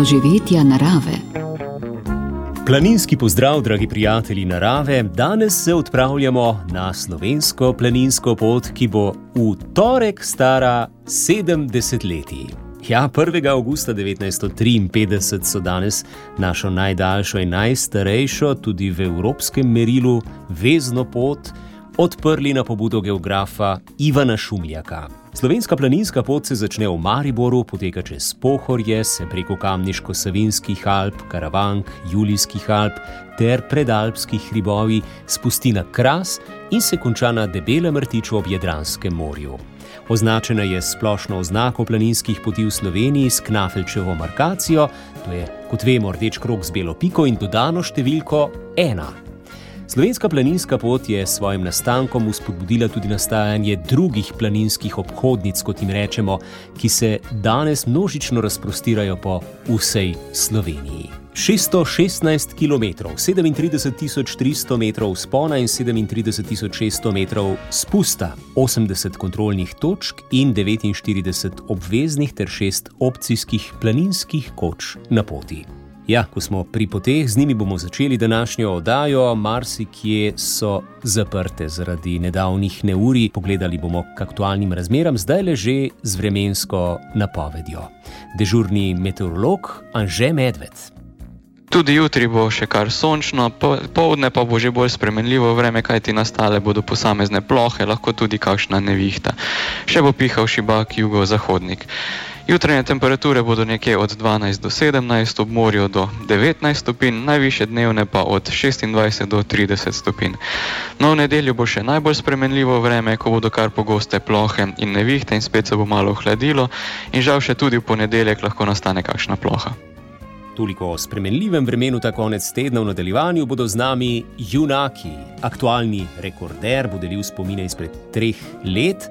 doživetja narave. Planinski pozdrav, dragi prijatelji narave. Danes se odpravljamo na slovensko planinsko pot, ki bo v torek stara 70 let. Ja, 1. augusta 1953 so danes našo najdaljšo in najstarejšo, tudi v evropskem merilu, vezno pot odprli na pobudo geografa Ivana Šumljaka. Slovenska planinska pot se začne v Mariboru, poteka čez Pohorje, se preko Kamniško-Savinskih Alp, Karavank, Julijskih Alp ter predalpskih hribovi spusti na Kras in se konča na Debelem rtiču ob Jadranskem morju. Označena je splošno oznako planinskih poti v Sloveniji s Knafelčevo markacijo, to je, kot vemo, rdeč krok z belo piko in dodano številko ena. Slovenska planinska pot je s svojim nastankom uspodbudila tudi nastajanje drugih planinskih obhodnic, kot jim rečemo, ki se danes množično razprostirajo po vsej Sloveniji. 616 km, 37.300 metrov spona in 37.600 metrov spusta, 80 kontrolnih točk in 49 obveznih ter 6 opcijskih planinskih koč na poti. Ja, ko smo pri poteh, z njimi bomo začeli današnjo oddajo. Marsikje so zaprte zaradi nedavnih neurij. Pogledali bomo k aktualnim razmeram, zdaj le že z vremensko napovedjo. Dežurni meteorolog Anže Medved. Tudi jutri bo še kar sončno, povdne pa bo že bolj spremenljivo vreme, kajti nastale bodo posamezne plohe, lahko tudi kakšna nevihta. Še bo pihal šibak jugozahodnik. Jutranje temperature bodo nekje od 12 do 17, ob morju do 19 stopinj, najviše dnevne pa od 26 do 30 stopinj. No, v nedeljo bo še najbolj spremenljivo vreme, ko bodo kar pogoste plohe in nevihte in spet se bo malo ohladilo in žal še tudi v ponedeljek lahko nastane kakšna ploha. Toliko o spremenljivem vremenu ta konec tedna v nadaljevanju bodo z nami junaki. Aktualni rekorder bo delil spomine izpred treh let,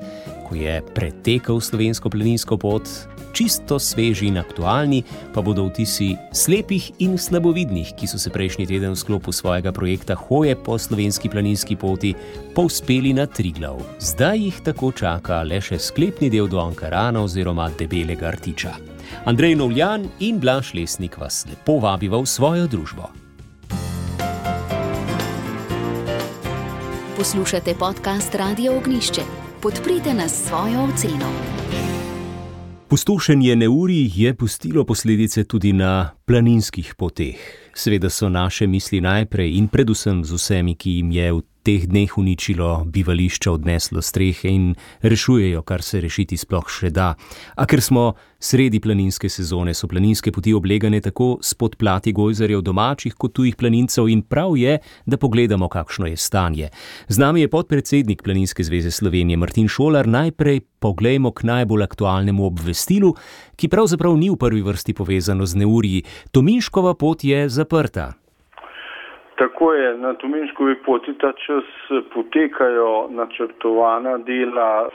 ko je pretekel slovensko planinsko pot, čisto sveži in aktualni, pa bodo vtisi slepih in slabovidnih, ki so se prejšnji teden v sklopu svojega projekta Hoje po slovenski planinski poti povspeli na Triglav. Zdaj jih tako čaka le še sklepni del do Ankarana oziroma debelega rtiča. Andrej Novljan in Blaž Lesnik vas lepo vabijo v svojo družbo. Poslušate podcast Radio Ognišče. Podprite nas svojo oceno. Pustošenje neuri je pustilo posledice tudi na planinskih poteh. Seveda so naše misli najprej in predvsem z vsemi, ki jim je v teh dneh uničilo bivališča, odneslo strehe in rešujejo, kar se rešiti sploh še da. A ker smo sredi planinske sezone, so planinske poti oblegane tako s podplati gojzarjev domačih kot tujih planincev in prav je, da pogledamo, kakšno je stanje. Z nami je podpredsednik Planinske zveze Slovenije Martin Šolar. Najprej poglejmo k najbolj aktualnemu obvestilu, ki pravzaprav ni v prvi vrsti povezano z neurji. Tominškova pot je zaprta. Tako je, na Tominškovi poti ta čas potekajo načrtovana dela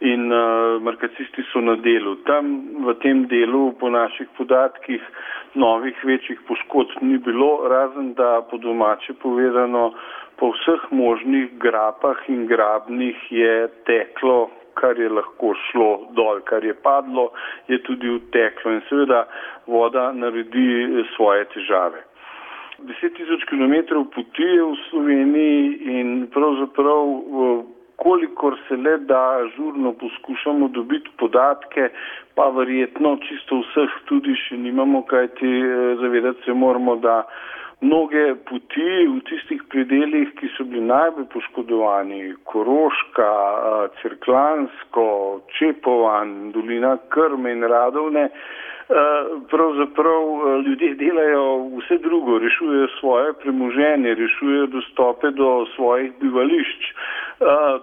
in uh, markacisti so na delu. Tam v tem delu, po naših podatkih, novih večjih poškodb ni bilo, razen da po domače povedano, po vseh možnih grapah in grabnih je teklo kar je lahko šlo dol, kar je padlo, je tudi uteklo in seveda voda naredi svoje težave. 10 tisoč km poti je v Sloveniji in pravzaprav kolikor se le da žurno poskušamo dobiti podatke, pa verjetno čisto vseh tudi še nimamo, kajti eh, zavedati se moramo, da mnoge poti v tistih predeljih, ki so bili najbolj poškodovani, Koroška, eh, Cerklansko, Čepovan, Dolina Krme in Radovne, Eh, pravzaprav ljudje delajo vse drugo, rešujejo svoje premoženje, rešujejo dostope do svojih bivališč.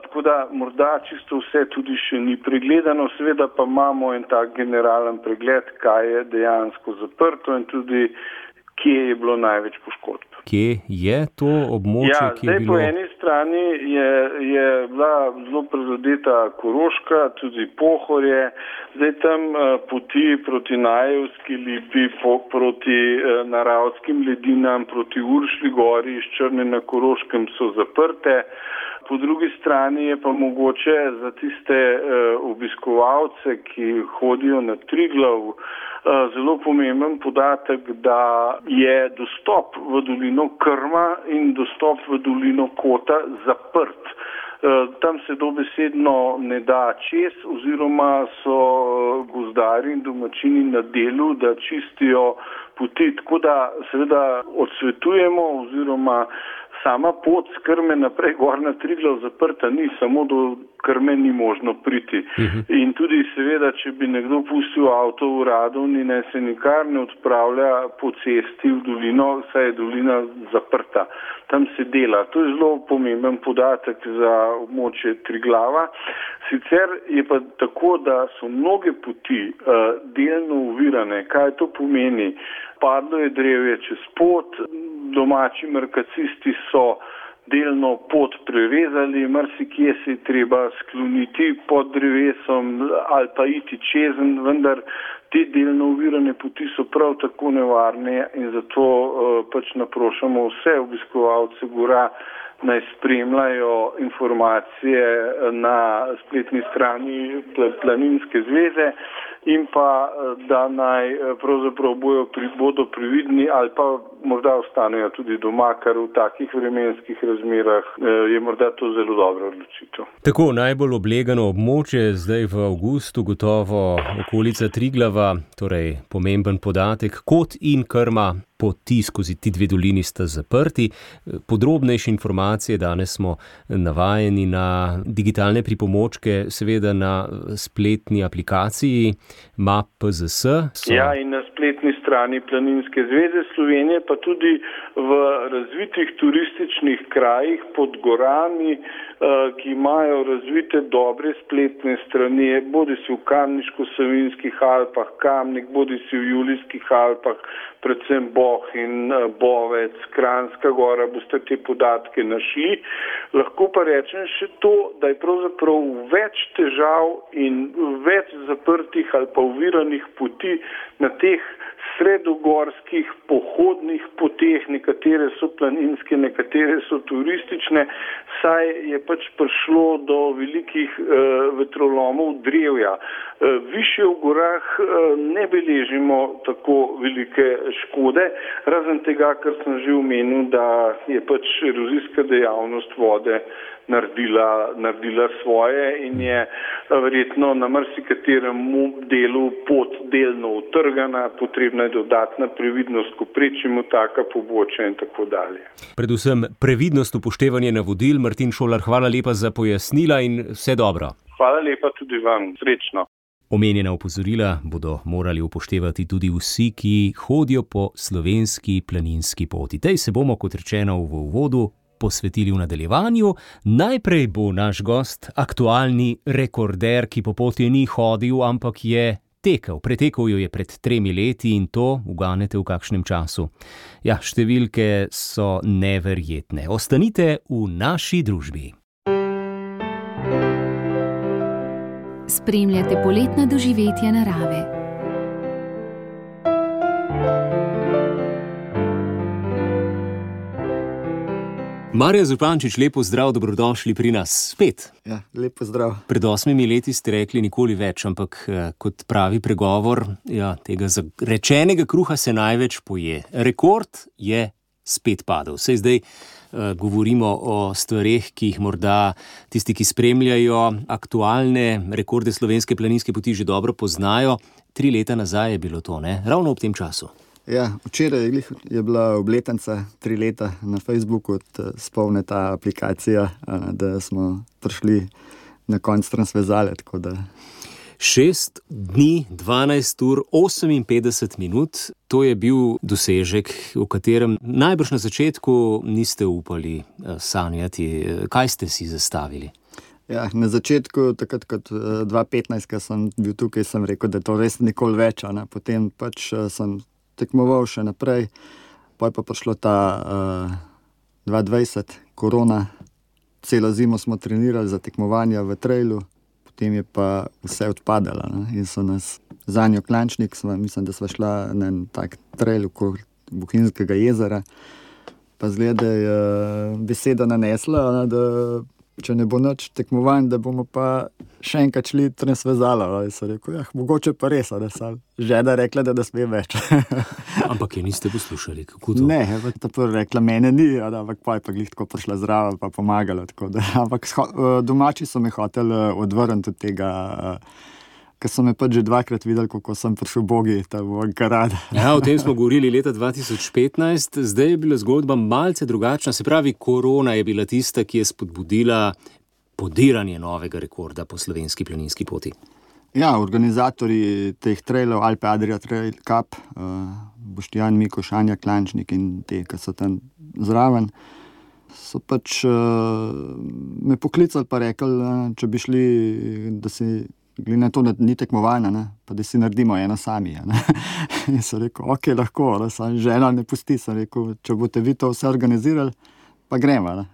Tako da morda čisto vse tudi še ni pregledano, seveda pa imamo en tak generalen pregled, kaj je dejansko zaprto in tudi kje je bilo največ poškodb kje je to območje? Ja, zdaj bilo... po eni strani je, je bila zelo prizadeta Koroška, tudi Pohorje, zdaj tam uh, poti proti Najevski lipi, po, proti uh, naravskim ledinam, proti Uršli gori iz Črne na Koroškem so zaprte. Po drugi strani je pa mogoče za tiste uh, obiskovalce, ki hodijo na Triglav, uh, zelo pomemben podatek, da je dostop v dolino Krma in dostop v dolino Kota zaprt. Eh, tam se dobesedno ne da čez oziroma so gozdari in domačini na delu, da čistijo poti. Tako da seveda odsvetujemo oziroma sama pot s krme naprej gor na Triglav zaprta ni, samo do krme ni možno priti. Uh mhm. -huh. In tudi seveda, če bi nekdo pustil avto v Radovni, ne se nikar ne odpravlja po cesti v dolino, saj je dolina zaprta. Tam se dela. To je zelo pomemben podatek za območje Triglava. Sicer je pa tako, da so mnoge poti uh, delno uvirane. Kaj to pomeni? Padlo je drevje čez pot, domači merkacisti so delno pot prerezali, marsikje se je treba skloniti pod drevesom ali pa iti čezen, vendar te delno uvirane poti so prav tako nevarne in zato uh, pač naprošamo vse obiskovalce gora naj spremljajo informacije na spletni strani Planinske zveze in pa da naj pravzaprav bojo pri, bodo prividni ali pa morda ostanejo tudi doma, ker v takih vremenskih razmerah je morda to zelo dobro odločitev. Tako najbolj oblegano območje zdaj v avgustu, gotovo okolica Triglava, torej pomemben podatek, kot in krma poti skozi ti dve dolini sta zaprti. Podrobnejše informacije danes smo navajeni na digitalne pripomočke, seveda na spletni aplikaciji MAP-PZS. Ja, in na spletni strani Planinske zveze Slovenije, pa tudi v razvitih turističnih krajih pod gorami, ki imajo razvite dobre spletne strani, bodi si v Kamniško-Savinskih Alpah, Kamnik, bodi si v Julijskih Alpah, predvsem Boh in eh, Bovec, Kranska gora, boste te podatke našli. Lahko pa rečem še to, da je pravzaprav več težav in več zaprtih ali pa uviranih poti na teh sredogorskih pohodnih poteh, nekatere so planinske, nekatere so turistične, saj je pač prišlo do velikih uh, vetrolomov drevja. Uh, Više v gorah uh, ne beležimo tako velike škode, razen tega, kar sem že omenil, da je pač erozijska dejavnost vode naredila, naredila svoje in je eh, verjetno na marsikaterem delu pot delno utrgana, potrebna je dodatna previdnost, ko prečimo taka pobočja in tako dalje. Predvsem previdnost upoštevanje navodil. Martin Šolar, hvala lepa za pojasnila in vse dobro. Hvala lepa tudi vam, srečno. Omenjena opozorila bodo morali upoštevati tudi vsi, ki hodijo po slovenski planinski poti. Tej se bomo, kot rečeno v uvodu, posvetili v nadaljevanju. Najprej bo naš gost aktualni rekorder, ki po poti ni hodil, ampak je tekel. Pretekel jo je pred tremi leti in to uganete v kakšnem času. Ja, številke so neverjetne. Ostanite v naši družbi. Spremljate poletna doživetja narave. Marja Zupančič, lepo zdrav, dobrodošli pri nas spet. Ja, lepo zdrav. Pred osmimi leti ste rekli nikoli več, ampak eh, kot pravi pregovor, ja, tega rečenega kruha se največ poje. Rekord je spet padel. Vse zdaj uh, govorimo o stvarih, ki jih morda tisti, ki spremljajo aktualne rekorde slovenske planinske poti, že dobro poznajo. Tri leta nazaj je bilo to, ne? ravno ob tem času. Ja, včeraj je bila obletnica, tri leta na Facebooku, eh, spomne ta aplikacija, eh, da smo prišli na konec transvezale. Šest dni, 12 ur, 58 minut, to je bil dosežek, v katerem najbrž na začetku niste upali eh, sanjati. Kaj ste si zastavili? Ja, na začetku, takrat kot 2015, ko sem bil tukaj, sem rekel, da to res nikoli več. Potem pač sem tekmoval še naprej, pa je pa prišlo ta uh, 2020, korona, celo zimo smo trenirali za tekmovanja v trailu, potem je pa vse odpadalo ne? in so nas za njo klančnik, sva, mislim, da smo šla na en tak trail okoli Buhinskega jezera. Pa zgleda, da je beseda nanesla, ne, da če ne bo noč tekmovanj, da bomo pa še enkrat šli transvezala. Rekel, ja, mogoče pa res, da sem že da rekla, da ne sme več. ampak je niste poslušali, kako to? Ne, ta prva rekla, mene ni, ampak pa je pa glih tako prišla zraven, pa pomagala. Da, ampak eh, domači so me hoteli eh, odvrniti od tega. Uh, ker so me pač že dvakrat videli, kako sem prišel bogi, ta Vankarad. Ja, o tem smo govorili leta 2015, zdaj je bila zgodba malce drugačna. Se pravi, korona je bila tista, ki je spodbudila podiranje novega rekorda po slovenski planinski poti. Ja, organizatori teh trailov, Alpe Adria Trail Cup, uh, Boštjan Miko, Šanja Klančnik in te, ki so tam zraven. So pač uh, me poklicali in rekli, uh, če bi šli, da si glede na to, da ni tekmovanja, ne, pa da si naredimo eno sami. In so rekli, ok, lahko, da se žena ne pusti. Rekel, če boste vi to vse organizirali, pa gremo. Ne.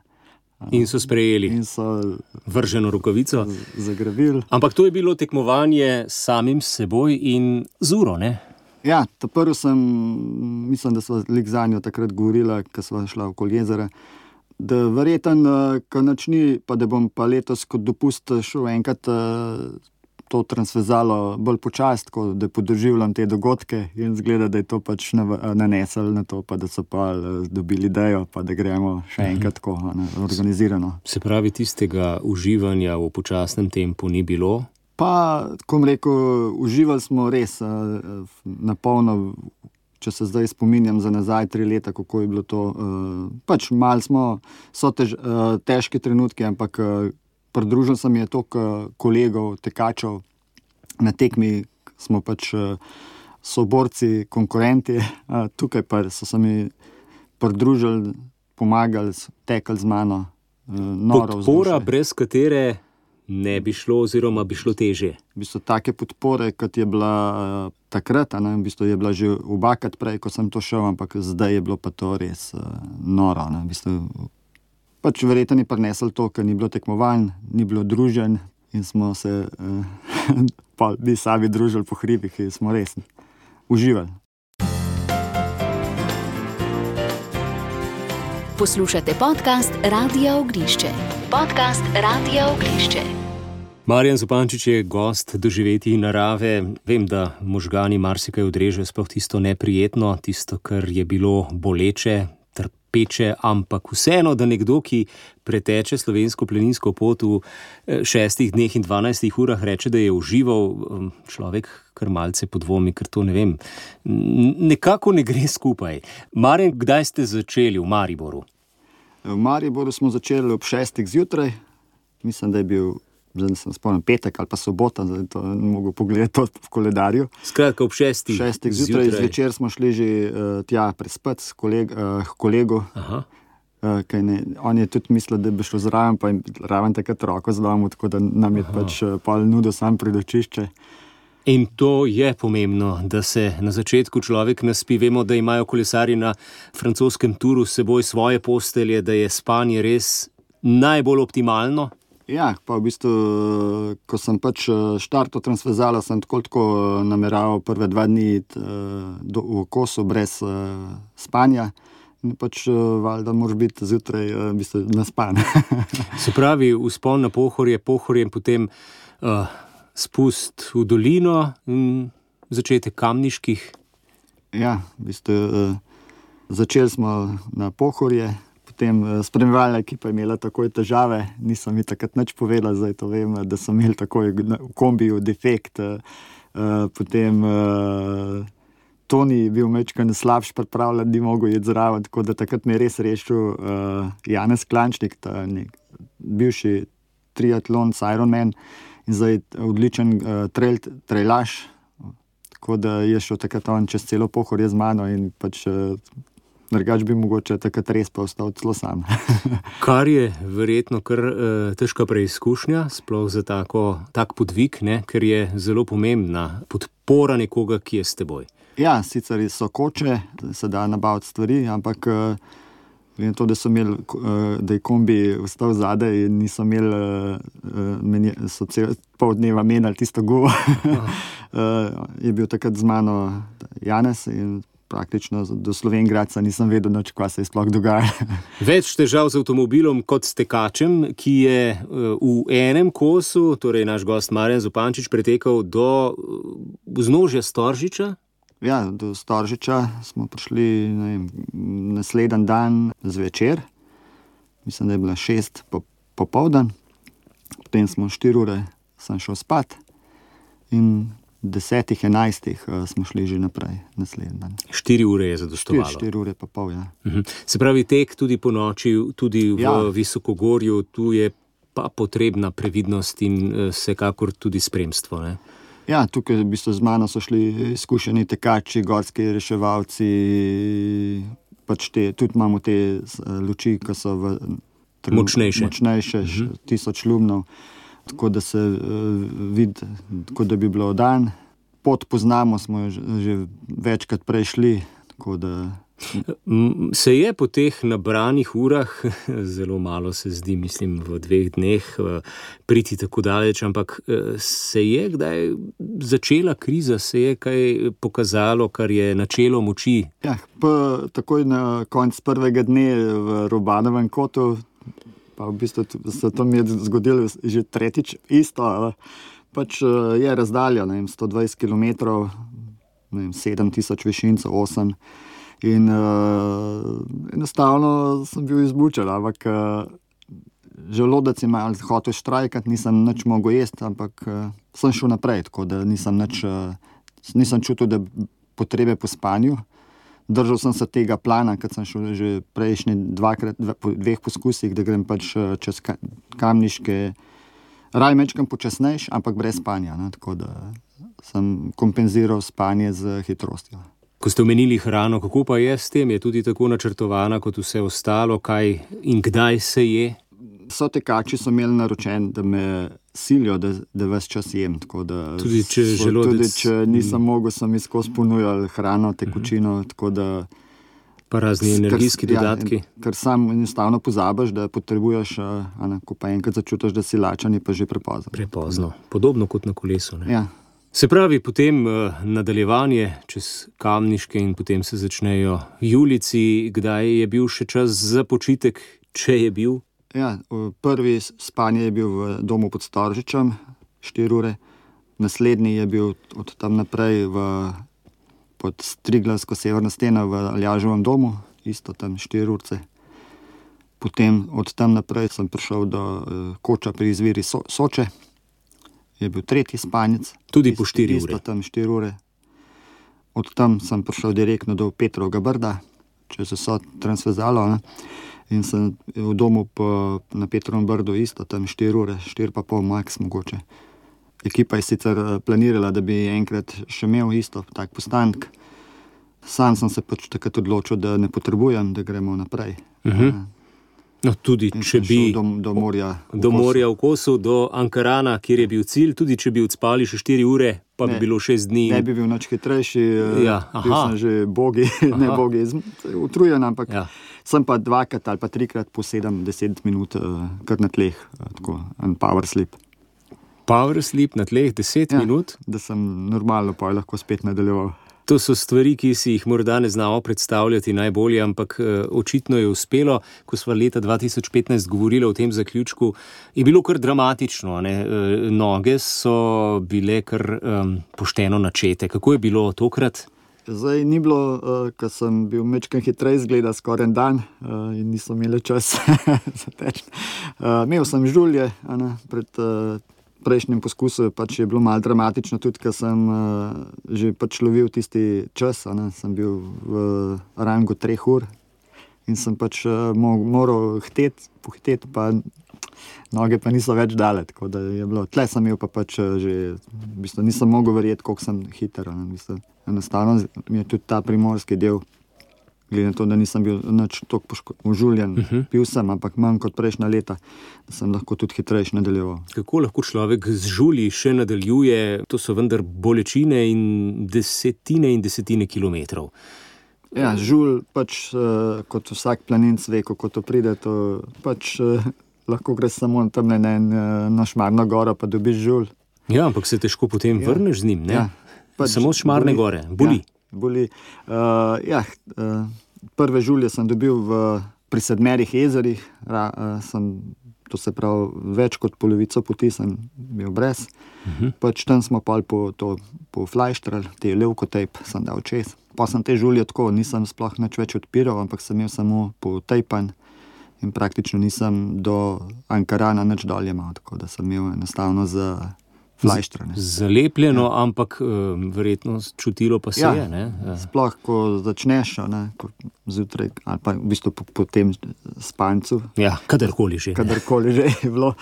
In so sprejeli in so vrženo rokavico. Zagrabili. Ampak to je bilo tekmovanje samim seboj in z uro. Ne? Ja, to prvo sem, mislim, da smo lik za njo takrat govorili, ko smo šli okoli jezera. Da, verjeten, ko načni, pa da bom pa letos kot dopust šel enkrat to transvezalo bolj počasi, da podoživljam te dogodke in zgleda, da je to pač nanesel na to, pa da so pa eh, dobili idejo, pa da gremo še mhm. enkrat tako ne, organizirano. Se pravi, tistega uživanja v počasnem tempu ni bilo? Pa, kot rekel, uživali smo res eh, na polno. Če se zdaj spominjam za nazaj, tri leta, kako je bilo to. Uh, pač malo smo, so tež, težki trenutki, ampak pridružil sem je toliko kolegov, tekačev na tekmi, smo pač eh, soborci, konkurenti, tukaj pa so se mi pridružili, pomagali, tekali z mano. Eh, podpora, brez katere ne bi šlo, oziroma bi šlo teže. V bistvu take podpore, kot je bila uh, takrat, ne, v bistvu je bila že obakrat prej, ko sem to šel, ampak zdaj je bilo pa to res uh, noro. Ne, v bistvu, pač verjetno ni prinesel to, ker ni bilo tekmovanj, ni bilo družen in smo se eh, mi sami družili po hribih in smo res uživali. Poslušate podcast Radio Ognišče. Podcast Radio Ognišče. Marjan Zupančič je gost doživeti narave. Vem, da možgani marsikaj odrežejo, sploh tisto neprijetno, tisto, kar je bilo boleče, peče, ampak vseeno, da nekdo, ki preteče slovensko pleninsko pot v eh, šestih dneh in dvanajstih urah, reče, da je užival, um, človek kar malce podvomi, ker to ne vem. Nekako ne gre skupaj. Marjen, kdaj ste začeli v Mariboru? V Mariboru smo začeli ob šestih zjutraj, mislim, da je bil zdaj ne spomnim, petek ali pa sobota, da to ne mogo pogledati v koledarju. Skratka, ob šestih. Šestih zjutraj, zvečer smo šli že uh, tja prespati s koleg, uh, kolego. Uh, ne, on je tudi mislil, da bi šlo zraven, pa je raven takrat roko zlomil, tako da nam je Aha. pač pol nudo sam predočišče. In to je pomembno, da se na začetku človek naspi. Vemo, da imajo kolesari na francoskem turu s seboj svoje postelje, da je spanje res najbolj optimalno. Ja, pa v bistvu, ko sem pač eh, štartil transverzala, sem tako, tako eh, nameraval prve dva dni do, v kosu brez uh, spanja. In pač valjda moraš biti zjutraj v bistvu naspan. Se pravi, vzpon na pohorje, pohorje in potem uh, spust v dolino in začetek kamniških. Ja, v bistvu, uh, začeli smo na pohorje potem uh, spremljala ekipa imela takoj težave, nisem jim takrat nič povedala, zdaj to vem, da so imeli takoj v kombiju defekt. Uh, potem uh, Toni je bil večkrat slabš, pripravljen, ni mogel iti zraven, tako da takrat me je res rešil Janez Klančnik, ta nek, bivši triatlon, Ironman in zdaj odličen trail, trailaš. Tako da je šel takrat on čez celo pohorje z mano in pač. Drugač bi mogoče takrat res pa ostal celo sam. Kar je verjetno kar uh, težka preizkušnja, sploh za tako, tak podvig, ne? ker je zelo pomembna podpora nekoga, ki je s teboj. Ja, sicer so koče, se da nabaviti stvari, ampak uh, to, da, imeli, uh, da je kombi vstal zadaj in niso imeli, meni, so cel pol dneva menjali tisto govo, je bil takrat z mano Janes in praktično do Slovengraca nisem vedel, noč, kaj se je sploh dogajalo. Več težav z avtomobilom kot s tekačem, ki je eh, v enem kosu, torej naš gost Marjan Zupančič, pretekal do vznožja Storžiča. Ja, do Storžiča smo prišli vem, naslednji dan zvečer, mislim, da je bila šest popoldan, potem smo štiri ure, sem šel spat in desetih, enajstih uh, smo šli že naprej, naslednji dan. Štiri ure je zadostovalo. Štiri, štiri ure pa pol, ja. Uh -huh. Se pravi, tek tudi po noči, tudi v Ja. Visokogorju, tu je pa potrebna previdnost in eh, vsekakor tudi spremstvo. Ne? Ja, tukaj v bistvu z mano so šli izkušeni tekači, gorski reševalci. Pač te, tudi imamo te s- luči, ki so v, Močnejše. močnejše uh -huh. tisoč lumnov, tako da se uh, vidi, kot da bi bilo dan. Pot poznamo, smo jo že, že večkrat prešli. tako da M, Se je po teh nabranih urah, zelo malo se zdi, mislim, v dveh dneh eh, priti tako daleč, ampak eh, se je kdaj začela kriza, se je kaj pokazalo, kar je načelo moči. Ja, pa, takoj na koncu prvega dne v Robanovem kotu, pa v bistvu se to mi je zgodilo že tretjič, isto. Pač eh, je razdalja vem, 120 km, vem, 7000 višincev, 8. In uh, enostavno sem bil izbučen, ampak uh, želodec je malo hotel štrajkati, nisem nič mogel jesti, ampak uh, sem šel naprej, tako da nisem, nič, uh, nisem čutil, potrebe po spanju. Držal sem se tega plana, ker sem šel že prejšnji dvakrat, dve, po dveh poskusih, da grem pač eh, čez ka, kamniške, raj mečkam počasnejš, ampak brez spanja. Ne, tako da sem kompenziral spanje z hitrostjo. Ko ste omenili hrano, kako pa je s tem, je tudi tako načrtovana kot vse ostalo, kaj in kdaj se je. So tekači so imeli naročen, da me silijo, da, da ves čas jem. Da, Tudi če so- želodec- Tudi če nisem mogel, sem skozi ponujal hrano, tekočino. tako da Pa razni energijski Ker- dodatki. Ja, ker sam enostavno pozabiš, da potrebuješ, a, a ne, ko pa enkrat začutiš, da si lačen, je pa že prepozno. Prepozno, podobno kot na kolesu. Ne? Ja. Se pravi, potem uh, nadaljevanje čez kamniške in potem se začnejo julici, kdaj je bil še čas za počitek, če je bil. Ja, prvi spanje je bil v domu pod Storžičem, 4 ure, naslednji je bil od tam naprej v, pod Striglavsko severno steno v Aljažovem domu, isto tam 4 urce. Potem od tam naprej sem prišel do uh, koča pri izviri so, Soče, je bil tretji spanec. Tudi po Isto- štiri isto ure. Tam 4 ure. Od tam sem prišel direktno do Petrovega Brda, čez vso transverzalo. Ne? In sem v domu po, na Petrovem Brdu isto, tam 4 ure, 4 pa pol max mogoče. Ekipa je sicer eh, planirala, da bi enkrat še imel isto, tak postanek. Sam sem se pač takrat odločil, da ne potrebujem, da gremo naprej. Uh -huh. No, tudi če bi do, do morja. do Kosu. morja v Kosu, do Ankarana, kjer je bil cilj, tudi če bi odspali še 4 ure, pa bi Ne, bilo 6 dni. Ne bi bil nič hitrejši, eh, Ja, bil aha. sem že bogi, ne Aha. bogi, zm- utrujen, ampak Ja. sem pa dvakrat ali pa trikrat po 7-10 minut, uh, kar na tleh, uh, tako en power sleep. Power sleep na tleh 10 ja. Ja. minut. Da sem normalno pa lahko spet nadaljeval. To so stvari, ki si jih morda ne znamo predstavljati najbolje, ampak eh, očitno je uspelo. Ko smo leta 2015 govorili o tem zaključku, je bilo kar dramatično. Ne? Eh, Noge so bile kar um, pošteno načete. Kako je bilo tokrat? Zdaj ni bilo, uh, ker sem bil mečken hitreje, zgleda skoraj en dan uh, in nisem imel čas za teč. Uh, imel sem žulje ne, pred uh, prejšnjim poskusom, pač je bilo malo dramatično, tudi ker sem uh, že pač lovil tisti čas, ne, sem bil v rangu treh ur in sem pač uh, mo moral hiteti, pohiteti, pa noge pa niso več dale. Tle sem imel pa pač eh, že, v bistvu nisem mogel verjeti, koliko sem hiter. ne, v bistvu. Enostavno mi je tudi ta primorski del, glede na to, da nisem bil tako užuljen, uh -huh. pil sem, ampak manj kot prejšnja leta, da sem lahko tudi hitrejši nadaljeval. Kako lahko človek z žulji še nadaljuje? To so vendar bolečine in desetine in desetine kilometrov. Ja, žul, pač, uh, kot vsak planinc ve, kako to pride, to pač uh, lahko greš samo tam na en uh, našmarno goro, pa dobiš žul. Ja, ampak se težko potem ja. vrneš z njim. ne? Ja, pač Samo Šmarne boli. gore, boli. boli. Uh, ja, uh, prve žulje sem dobil v, pri sedmerih jezerih, ra, uh, sem, to se pravi, več kot polovico poti sem bil brez. Uh -huh. pač tam smo pa po, po flajštrali, te levkotejp sem dal čez. Pa sem te žulje tako, nisem sploh več odpiral, ampak sem imel samo po tejpan. In praktično nisem do Ankarana več dolje imel, tako da sem imel enostavno za flajštrane. Zalepljeno, ja. ampak uh, verjetno čutilo pa se ja, je. Ja. Sploh, ko začneš ne, ko zjutraj, ali pa v bistvu po, po tem spancu. Ja, kadarkoli že. Kadarkoli že je bilo,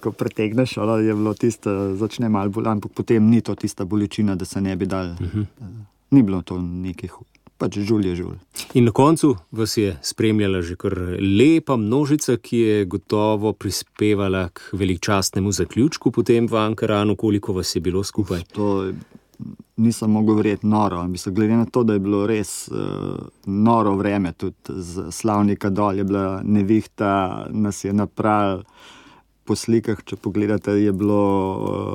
ko pretegneš, ali je bilo tisto, začne malo bolj, ampak potem ni to tista bolečina, da se ne bi dal. Uh -huh. uh, ni bilo to nekih pač žul je žul. In na koncu vas je spremljala že kar lepa množica, ki je gotovo prispevala k veličastnemu zaključku potem v Ankaranu, koliko vas je bilo skupaj. To nisem mogel verjeti noro. Mislim, glede na to, da je bilo res uh, noro vreme, tudi z slavnika dol je bila nevihta, nas je napravil. Po slikah, če pogledate, bilo,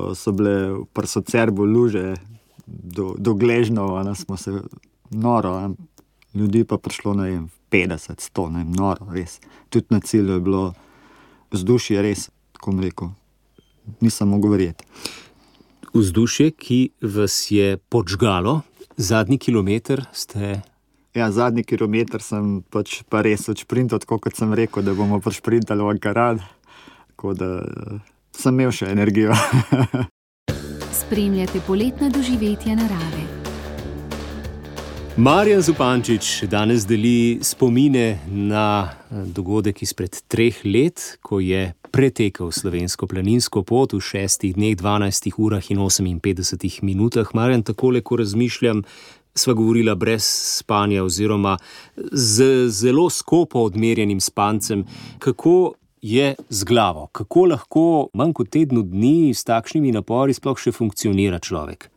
eh, so bile prsocerbo luže, do, do gležnov, smo se noro, ljudi pa prišlo na 50, 100, ne, noro, res. Tudi na cilju je bilo vzdušje, res, tako rekel, nisem mogel verjeti. Vzdušje, ki vas je počgalo, zadnji kilometr ste. Ja, zadnji kilometr sem pač pa res odšprintal, tako kot sem rekel, da bomo odšprintali v Ankaran. Tako da sem imel še energijo. Spremljate poletne doživetja narave. Marjan Zupančič danes deli spomine na eh, dogodek izpred treh let, ko je pretekel slovensko planinsko pot v šestih dneh, 12 urah in 58 minutah. Marjan, takole, ko razmišljam, sva govorila brez spanja, oziroma z zelo skopo odmerjenim spancem, kako je z glavo, kako lahko manj kot tednu dni s takšnimi napori sploh še funkcionira človek.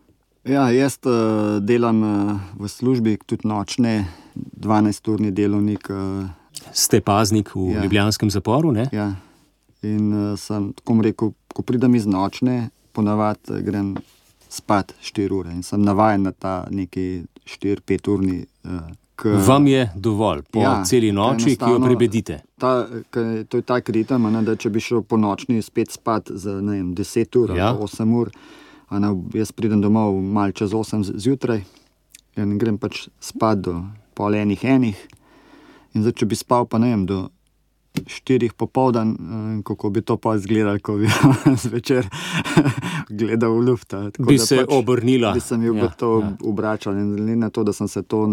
Ja, jaz uh, delam uh, v službi, tudi nočne, 12-urni delovnik. Uh, Ste paznik v ja. Ljubljanskem zaporu? Ne? Ja. In uh, sem tako rekel, ko pridem iz nočne, ponavadi grem spat 4 ure in sem navaden na ta neki 4-5-urni. Uh, K, Vam je dovolj po ja, celi noči, ki jo prebedite. Ta, k, to je ta kritem, da če bi šel po nočni spet spat za vem, 10 ur, ja. 8 ur. Ne, jaz pridem domov malo čez 8 zjutraj in grem pač spat do pol enih enih. In zdaj, če bi spal, pa ne vem, do 4 popoldan, eh, kako bi to pa izgledalo, ko bi zvečer gledal v luft. Bi se pač, obrnila. Bi se mi ja, to ja. obračal in glede na to, da sem se to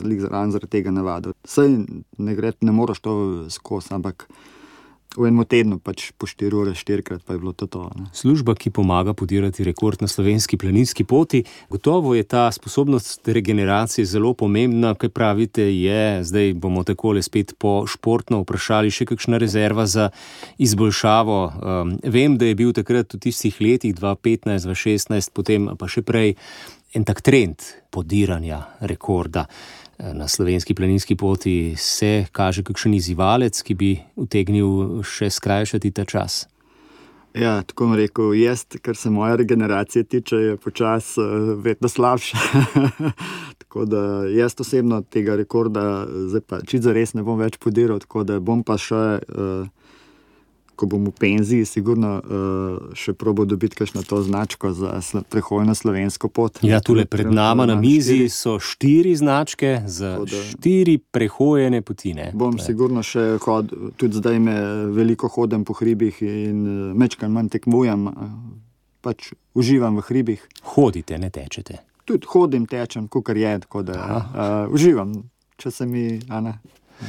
zaradi tega navadil. Sej ne gre, ne moreš to skozi, ampak v enem tednu, pač po 4 ure, 4 krat pa je bilo to. to Služba, ki pomaga podirati rekord na slovenski planinski poti, gotovo je ta sposobnost regeneracije zelo pomembna. Kaj pravite, je, zdaj bomo takole spet po športno vprašali, še kakšna rezerva za izboljšavo. Um, vem, da je bil takrat v tistih letih 2015, 2016, potem pa še prej en tak trend podiranja rekorda na slovenski planinski poti se kaže kakšen izzivalec, ki bi utegnil še skrajšati ta čas? Ja, tako bom rekel, jaz, kar se moje regeneracije tiče, je počasi uh, vedno slabše. tako da jaz osebno tega rekorda, zdaj pa čisto res ne bom več podiral, tako da bom pa še. Uh, ko bom v penziji, sigurno uh, še probo dobiti kakšno to značko za prehojno slovensko pot. Ja, tule pred nama na mizi štiri. so štiri značke za da, štiri prehojene potine. Bom Tle. sigurno še hodil, tudi zdaj me veliko hodim po hribih in uh, mečkaj manj tekmujem, uh, pač uživam v hribih. Hodite, ne tečete. Tudi hodim, tečem, kukar je, tako da uh, uživam, če se mi. Ana,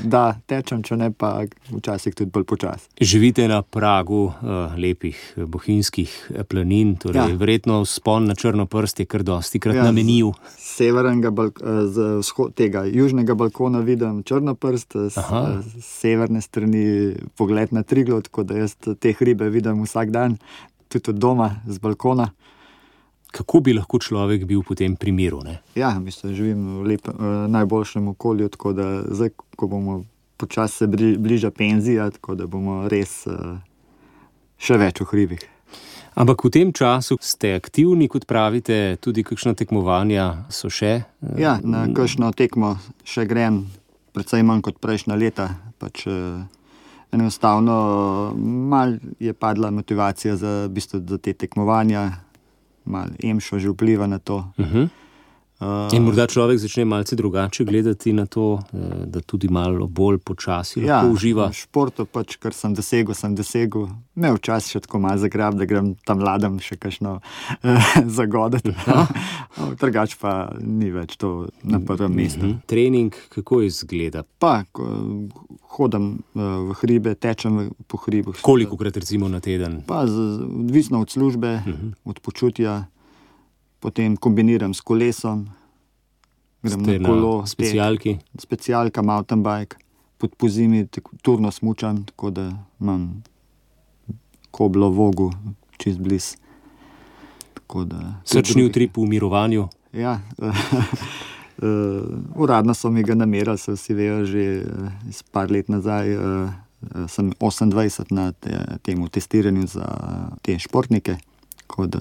da tečem, če ne pa včasih tudi bolj počasi. Živite na pragu uh, lepih eh, bohinjskih eh, planin, torej ja. verjetno spon na črno prst je kar dosti krat ja, namenil. Severnega, z vzhod, tega južnega balkona vidim črno prst, z, z severne strani pogled na Triglo, tako da jaz te hribe vidim vsak dan, tudi od doma, z balkona kako bi lahko človek bil v tem primeru? Ne? Ja, mislim, živim v lep, uh, najboljšem okolju, tako da zdaj, ko bomo počasi se bližali penziji, tako da bomo res uh, še več v hribih. Ampak v tem času ste aktivni, kot pravite, tudi kakšna tekmovanja so še? Ja, na kakšno tekmo še grem, predvsem manj kot prejšnja leta. Pač, eh, enostavno mal je padla motivacija za, bistvo, za te tekmovanja, mal emšo že vpliva na to. Uh -huh. In morda človek začne malce drugače gledati na to, eh, da tudi malo bolj počasi ja, lahko uživa. Športo, pač, kar sem dosegel, sem dosegel. Me včasih še tako malo zagrab, da grem tam mladem še kakšno eh, zagodati. Drugač pa ni več to na prvem mestu. Mhm. Trening, kako izgleda? Pa, ko, hodim eh, v hribe, tečem po hribih. Koliko krat recimo na teden? Pa, z, odvisno od službe, uh Mhm. -huh. od počutja potem kombiniram s kolesom, grem Ste na kolo, na specialki. tek, specialka, mountain bike, pod pozimi turno smučam, tako da imam koblo vogu čez bliz. Tako da- Srčni utrip v mirovanju. Ja, uh, uradno so mi ga namerali, se vsi vejo, že iz par let nazaj. Uh, sem 28 na te, tem testiranju za te športnike. tako da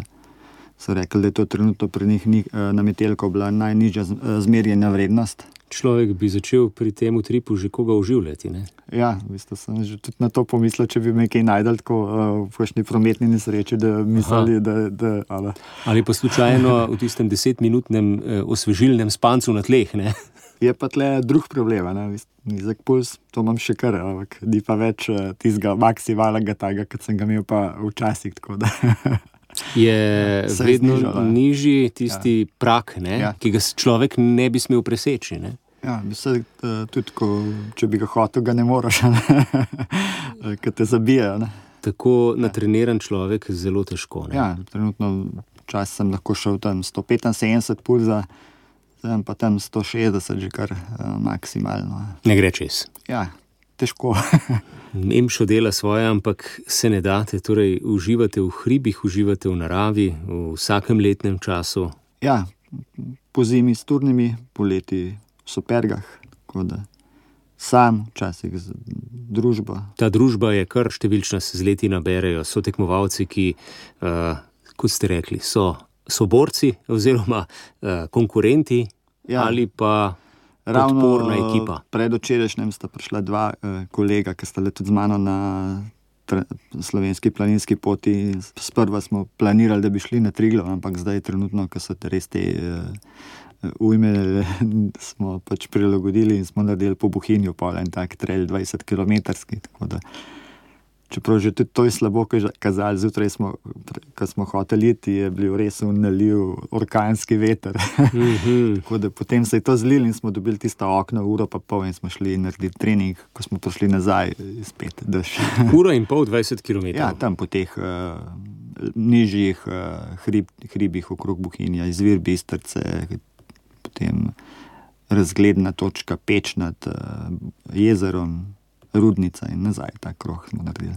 So rekli, da je to trenutno pri njih ni, uh, na metelko bila najnižja eh, zmerjena vrednost. Človek bi začel pri tem utripu že koga uživljati. Ne? Ja, v bistvu sem že tudi na to pomislil, če bi me kaj najdel tako uh, v kakšni prometni nesreči, da mislili, da. da ali, Ali pa slučajno v tistem desetminutnem eh, osvežilnem spancu na tleh. Ne? Je pa tle drug problem, ne? nizek puls, to imam še kar, ampak ni pa več tistega maksimalnega tega, kot sem ga imel pa včasih. Je je vedno znižal, ne? nižji tisti ja. prak, ne, Ja. ja. ki ga človek ne bi smel preseči. Ne? Ja, se, uh, tudi ko, če bi ga hotel, ga ne moreš, ker te zabijajo. ne. Tako natreniran človek zelo težko. Ne? Ja, trenutno čas sem lahko šel tam 175 pulza, zdaj pa tam 160, že kar uh, maksimalno. Ne gre čez. Ja, težko. Nemšo dela svoje, ampak se ne date, torej uživate v hribih, uživate v naravi, v vsakem letnem času. ja, po zimi s turnimi, poleti v supergah, tako da sam, včasih z družbo. Ta družba je kar številčna, se z leti naberejo. So tekmovalci, ki, uh, kot ste rekli, so, so borci oziroma uh, konkurenti Ja. ali pa podporna ekipa. predvčerajšnjem sta prišla dva uh, kolega, ki sta le tudi z mano na slovenski planinski poti. Sprva smo planirali, da bi šli na Triglo, ampak zdaj, trenutno, ko so res te uh, ujme, smo pač prilagodili in smo naredili po Buhinju, pol en tak trail 20 km. Čeprav že tudi to je slabo kazalo, zjutraj, smo, ko smo hoteli iti, je bil res unaljiv orkanski veter. Mhm. Tako da potem se je to zlilo in smo dobili tisto okno, uro pa pol in smo šli narediti trening, ko smo prišli nazaj, je spet dež. Ura in pol, 20 km. ja, tam po teh uh, nižjih uh, hrib, hribih okrog Buhinja, izvir Bistrce, potem razgledna točka Peč nad uh, jezerom, Rudnica in nazaj, ta krog smo naredili.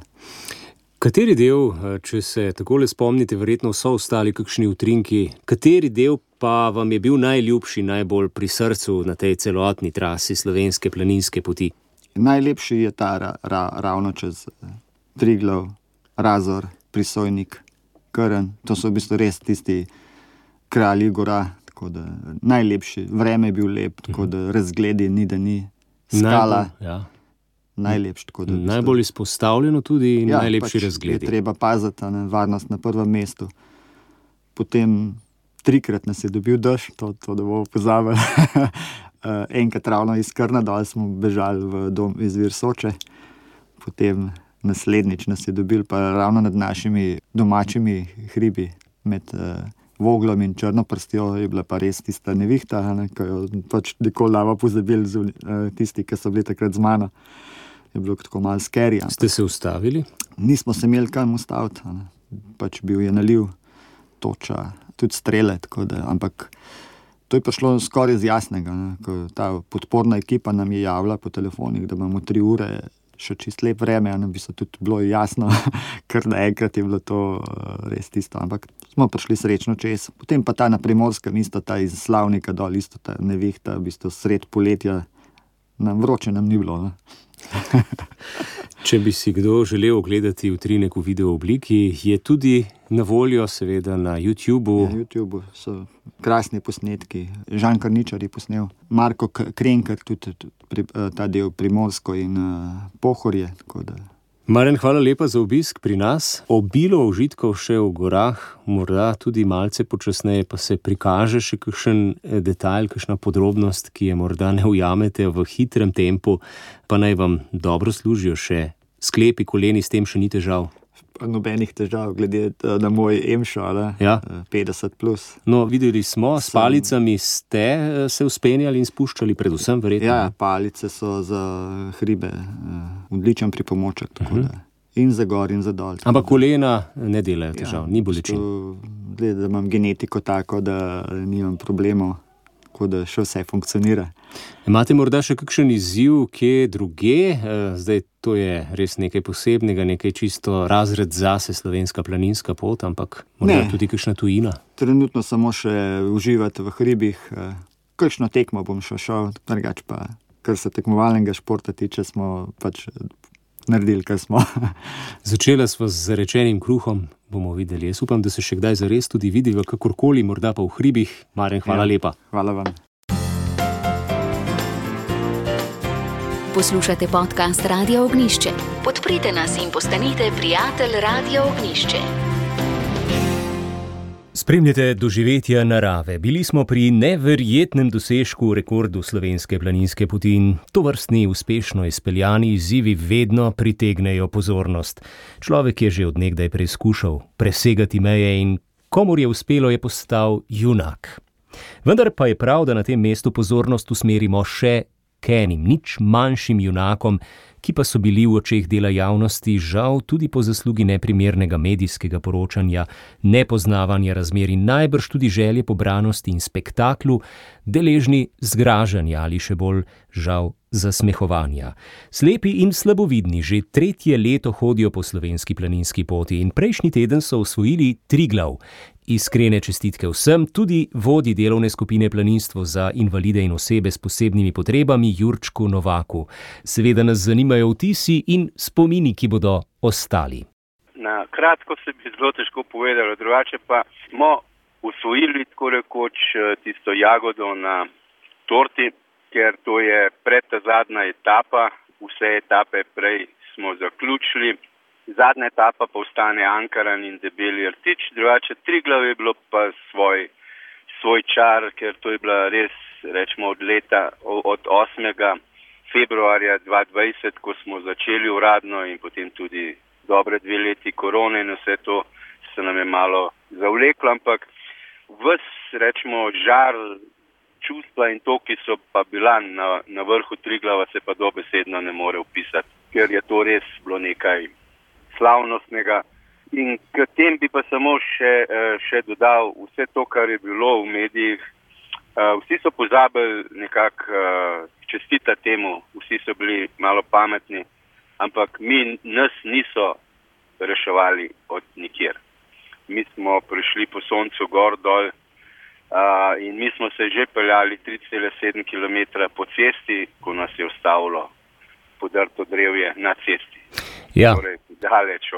Kateri del, eh, če se tako le spomnite, verjetno so ostali kakšni utrinki, kateri del pa vam je bil najljubši, najbolj pri srcu na tej celotni trasi slovenske planinske poti? Najlepši je ta ra, ra, ravno čez eh, Triglav, Razor, Prisojnik, Krn. To so v bistvu res tisti kralji gora. tako da Najlepši, vreme je bil lep, tako da razgledi ni, da ni. Skala, Najbolj, ja. Najlepši. tako da Najbolj izpostavljeno tudi in ja, najlepši pač razgledi. Je treba paziti na varnost na prvem mestu. Potem trikrat nas je dobil dež, to, to da bomo pozabili. Eh, Enkrat ravno iz Krna dol smo bežali v dom izvir Soče, potem naslednjič nas je dobil pa ravno nad našimi domačimi hribi, med uh, Voglom in Črnoprstjo je bila pa res tista nevihta, ne, ki jo pač nikoli lava pozabili, z, uh, tisti, ki so bili takrat z mano. Je bilo tako malo skeri. Ste se ustavili? nismo se imeli kam ustaviti, ne. pač bil je naliv, toča, tudi strele. Da, ampak to je prišlo skoraj iz jasnega. Ne, ta podporna ekipa nam je javila po telefonih, da imamo tri ure. Še čist lep vreme, ne bi se tudi bilo jasno, ker naenkrat je bilo to eh, res tisto. Ampak smo prišli srečno čez. Potem pa ta na primorskem, isto ta iz Slavnika dol, isto ta nevihta, v bistvu sred poletja, nam vroče nam ni bilo. Ne. Če bi si kdo želel ogledati utrinek v video obliki, je tudi na voljo, seveda, na YouTubu. Na YouTubu so krasni posnetki. Žan Karničar je posnel, Marko Krenker, tudi ta del Primorsko in Pohorje. Maren, hvala lepa za obisk pri nas. Obilo užitkov še v gorah, morda tudi malce počasneje, pa se prikaže še kakšen eh, detajl, kakšna podrobnost, ki je morda ne ujamete v hitrem tempu, pa naj vam dobro služijo še sklepi, koleni, s tem še ni težav nobenih težav, glede na moj emšo, ja. 50. Plus. No, videli smo, s palicami ste eh, se uspenjali in spuščali, predvsem verjetno. Ja, palice so za hribe eh, odličen pripomoček. Uh mhm. -huh. In za gor, in za dol. Ampak kolena ne delajo težav, ja, ni bolečin. Glede, da imam genetiko tako, da nimam problemov tako da še vse funkcionira. Imate morda še kakšen izziv, kje druge? Eh, zdaj, to je res nekaj posebnega, nekaj čisto razred zase, slovenska planinska pot, ampak morda ne. tudi kakšna tujina. Trenutno samo še uživati v hribih, eh, kakšno tekmo bom še šel, drugač pa, kar se tekmovalnega športa tiče, smo pač. Naredili, kar smo. Začela smo z rečenim kruhom, bomo videli. Jaz upam, da se še kdaj zares tudi vidiva, kakorkoli, morda pa v hribih. Maren, hvala ja, lepa. Hvala vam. Poslušate podcast Radio Ognišče. Podprite nas in postanite prijatelj Radio Ognišče. Spremljate doživetja narave. Bili smo pri neverjetnem dosežku rekordu slovenske planinske poti in to vrstni uspešno izpeljani izzivi vedno pritegnejo pozornost. Človek je že odnegdaj preizkušal presegati meje in komor je uspelo, je postal junak. Vendar pa je prav, da na tem mestu pozornost usmerimo še k enim, nič manjšim junakom, ki pa so bili v očeh dela javnosti žal tudi po zaslugi neprimernega medijskega poročanja, nepoznavanja razmer in najbrž tudi želje po branosti in spektaklu, deležni zgražanja ali še bolj žal zasmehovanja. Slepi in slabovidni že tretje leto hodijo po slovenski planinski poti in prejšnji teden so osvojili tri glav. Iskrene čestitke vsem, tudi vodi delovne skupine Planinstvo za invalide in osebe s posebnimi potrebami Jurčku Novaku. Seveda nas zanimajo vtisi in spomini, ki bodo ostali. Na kratko se bi zelo težko povedalo, drugače pa smo usvojili tako rekoč eh, tisto jagodo na torti, ker to je pred ta zadnja etapa, vse etape prej smo zaključili. Zadnja etapa pa ostane Ankaran in debeli rtič, drugače tri glave je bilo pa svoj, svoj čar, ker to je bila res, rečemo, od leta, od 8. februarja 2020, ko smo začeli uradno in potem tudi dobre dve leti korone in vse to se nam je malo zavleklo, ampak ves, rečemo, žar čustva in to, ki so pa bila na, na vrhu Triglava, se pa dobesedno ne more opisati, ker je to res bilo nekaj slavnostnega. In k tem bi pa samo še, eh, še dodal vse to, kar je bilo v medijih. Eh, vsi so pozabili nekako eh, čestita temu, vsi so bili malo pametni, ampak mi nas niso reševali od nikjer. Mi smo prišli po soncu gor dol in mi smo se že peljali 3,7 km po cesti, ko nas je ustavilo podrto drevje na cesti. Ja. Torej,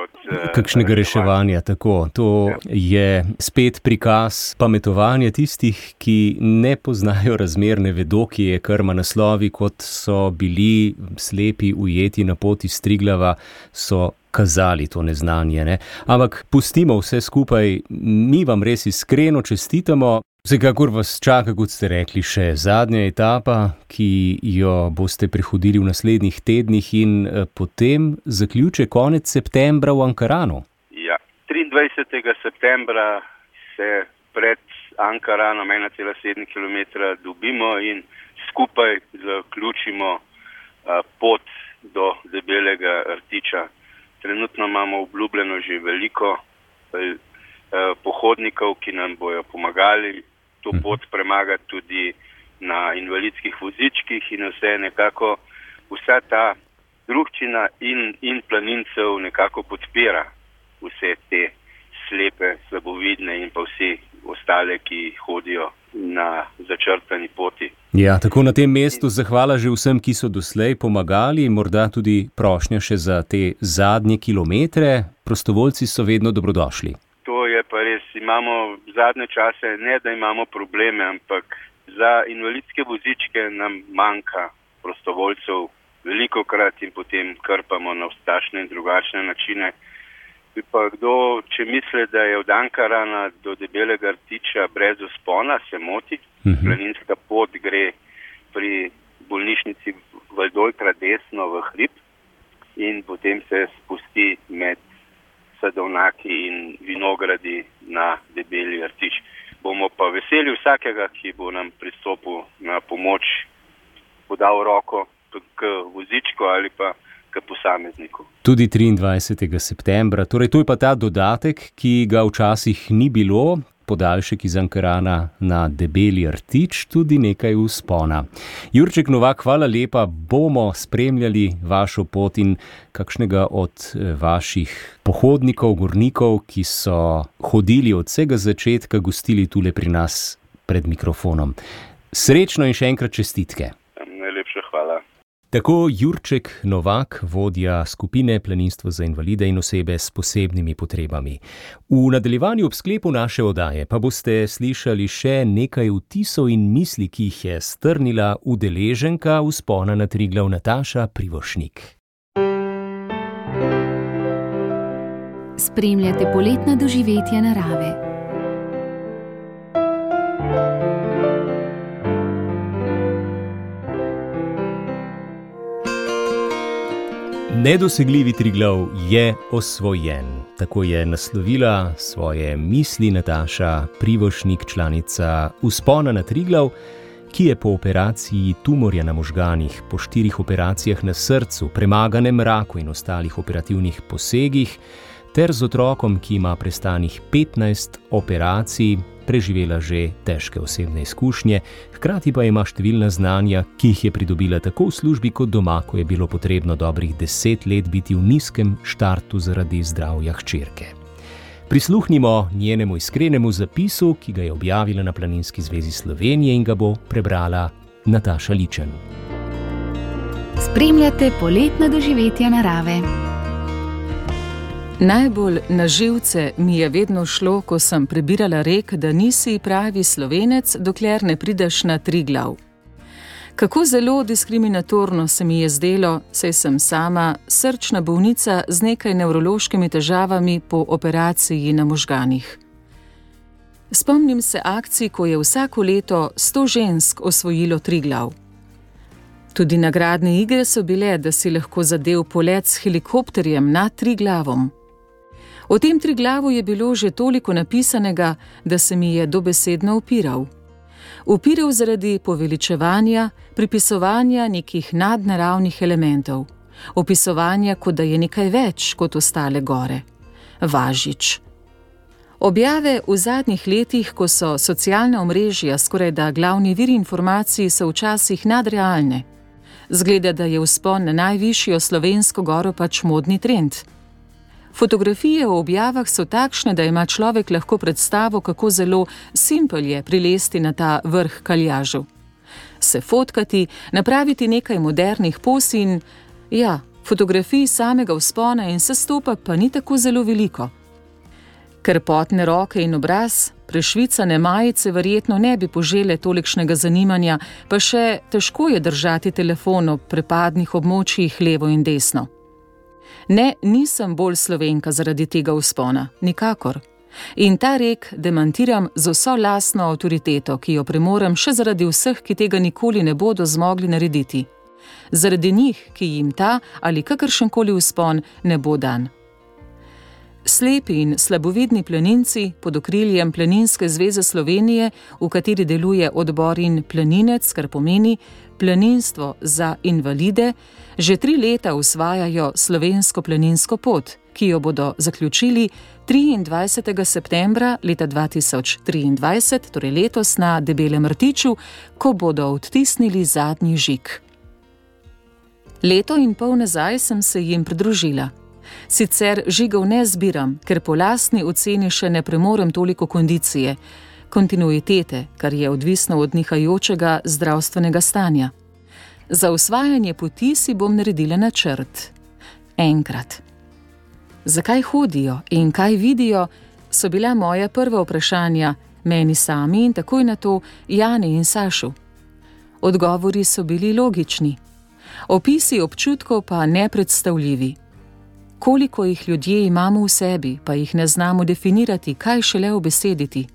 od, uh, Kakšnega reševanja, tako. To ja. je spet prikaz pametovanja tistih, ki ne poznajo razmer, ne vedo, ki je krma naslovi, kot so bili slepi ujeti na poti Striglava, so kazali to neznanje. Ne? Ampak pustimo vse skupaj, mi vam res iskreno čestitamo. Vsekakor vas čaka, kot ste rekli, še zadnja etapa, ki jo boste prehodili v naslednjih tednih in eh, potem zaključe konec septembra v Ankaranu. Ja, 23. septembra se pred Ankaranom 1,7 km dobimo in skupaj zaključimo uh, pot do debelega rtiča. Trenutno imamo obljubljeno že veliko uh, pohodnikov, ki nam bojo pomagali to mhm. pot premagati tudi na invalidskih vozičkih in vse nekako, vsa ta družščina in, in planincev nekako podpira vse te slepe, slabovidne in pa vsi ostale, ki hodijo na začrtani poti. Ja, tako na tem mestu zahvala že vsem, ki so doslej pomagali, morda tudi prošnja še za te zadnje kilometre. Prostovoljci so vedno dobrodošli. To je pa res. Imamo zadnje čase ne, da imamo probleme, ampak za invalidske vozičke nam manjka prostovoljcev veliko krat in potem krpamo na vstašne in drugačne načine. Bi pa kdo, če misli, da je od Ankarana do debelega rtiča brez uspona, se moti. Uh mhm. -huh. Planinska pot gre pri bolnišnici Valdoltra desno v hrib in potem se spusti med sadovnaki in vinogradi na debeli rtič. Bomo pa veseli vsakega, ki bo nam pristopil na pomoč, podal roko k vozičku ali pa k posamezniku. Tudi 23. septembra, torej to je pa ta dodatek, ki ga včasih ni bilo. Podaljšek iz Ankarana na debeli rtič, tudi nekaj uspona. Jurček Novak, hvala lepa, bomo spremljali vašo pot in kakšnega od eh, vaših pohodnikov, gornikov, ki so hodili od vsega začetka, gostili tule pri nas pred mikrofonom. Srečno in še enkrat čestitke. Tako Jurček Novak, vodja skupine Planinstvo za invalide in osebe s posebnimi potrebami. V nadaljevanju ob sklepu naše odaje pa boste slišali še nekaj vtisov in misli, ki jih je strnila udeleženka vzpona na Triglav Nataša Privošnik. Spremljate poletna doživetja narave. Nedosegljivi Triglav je osvojen. Tako je naslovila svoje misli Nataša Privošnik, članica Uspona na Triglav, ki je po operaciji tumorja na možganih, po štirih operacijah na srcu, premaganem raku in ostalih operativnih posegih, ter z otrokom, ki ima prestanih 15 operacij, preživela že težke osebne izkušnje, hkrati pa ima številna znanja, ki jih je pridobila tako v službi kot doma, ko je bilo potrebno dobrih deset let biti v nizkem štartu zaradi zdravja hčerke. Prisluhnimo njenemu iskrenemu zapisu, ki ga je objavila na Planinski zvezi Slovenije in ga bo prebrala Nataša Ličen. Spremljate poletna doživetja narave. Najbolj na živce mi je vedno šlo, ko sem prebirala rek, da nisi pravi slovenec, dokler ne prideš na tri glav. Kako zelo diskriminatorno se mi je zdelo, saj sem sama srčna bolnica z nekaj nevrološkimi težavami po operaciji na možganih. Spomnim se akcij, ko je vsako leto sto žensk osvojilo tri glav. Tudi nagradne igre so bile, da si lahko zadev polet s helikopterjem nad tri glavom. O tem tri glavu je bilo že toliko napisanega, da se mi je dobesedno upiral. Upiral zaradi poveličevanja, pripisovanja nekih nadnaravnih elementov, opisovanja, kot da je nekaj več kot ostale gore. Važič. Objave v zadnjih letih, ko so socialna omrežja skoraj da glavni viri informacij, so včasih nadrealne. Zgleda, da je vzpon na najvišjo slovensko goro pač modni trend. Fotografije v objavah so takšne, da ima človek lahko predstavo, kako zelo simpel je prilesti na ta vrh kaljažu. Se fotkati, napraviti nekaj modernih pos in, ja, fotografij samega vzpona in sestopa pa ni tako zelo veliko. Ker potne roke in obraz, prešvicane majice verjetno ne bi požele tolikšnega zanimanja, pa še težko je držati telefon ob prepadnih območjih levo in desno. Ne, nisem bolj slovenka zaradi tega uspona, nikakor. In ta rek demantiram z vso lastno avtoriteto, ki jo premorem še zaradi vseh, ki tega nikoli ne bodo zmogli narediti. Zaradi njih, ki jim ta ali kakršen koli uspon ne bo dan. Slepi in slabovidni planinci pod okriljem Planinske zveze Slovenije, v kateri deluje odbor in planinec, kar pomeni planinstvo za invalide, že tri leta usvajajo slovensko planinsko pot, ki jo bodo zaključili 23. septembra leta 2023, torej letos na Debelem Rtiču, ko bodo odtisnili zadnji žig. Leto in pol nazaj sem se jim pridružila. Sicer žigov ne zbiram, ker po lastni oceni še ne premorem toliko kondicije. kontinuitete, kar je odvisno od nihajočega zdravstvenega stanja. Za usvajanje poti si bom naredila načrt. Enkrat. Zakaj hodijo in kaj vidijo, so bila moja prva vprašanja meni sami in takoj na to Jani in Sašu. Odgovori so bili logični, opisi občutkov pa nepredstavljivi. Koliko jih ljudje imamo v sebi, pa jih ne znamo definirati, kaj šele obesediti.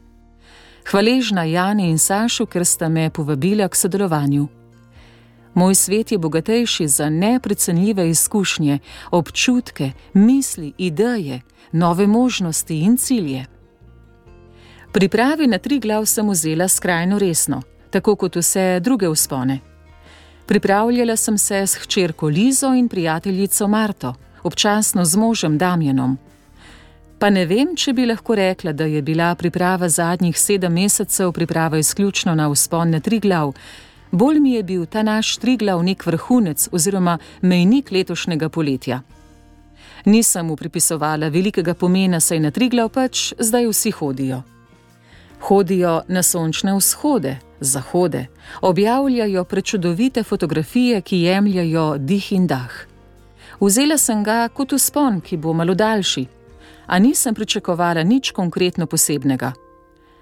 Hvaležna Jani in Sašu, ker sta me povabila k sodelovanju. Moj svet je bogatejši za neprecenljive izkušnje, občutke, misli, ideje, nove možnosti in cilje. Pripravi na tri glav sem vzela skrajno resno, tako kot vse druge uspone. Pripravljala sem se s hčerko Lizo in prijateljico Marto, občasno z možem Damjenom. Pa ne vem, če bi lahko rekla, da je bila priprava zadnjih sedem mesecev priprava izključno na uspon na tri glav. Bolj mi je bil ta naš triglav nek vrhunec oziroma mejnik letošnjega poletja. Nisem mu pripisovala velikega pomena, saj na triglav pač zdaj vsi hodijo. Hodijo na sončne vzhode, zahode, objavljajo prečudovite fotografije, ki jemljajo dih in dah. Vzela sem ga kot uspon, ki bo malo daljši, a nisem pričakovala nič konkretno posebnega.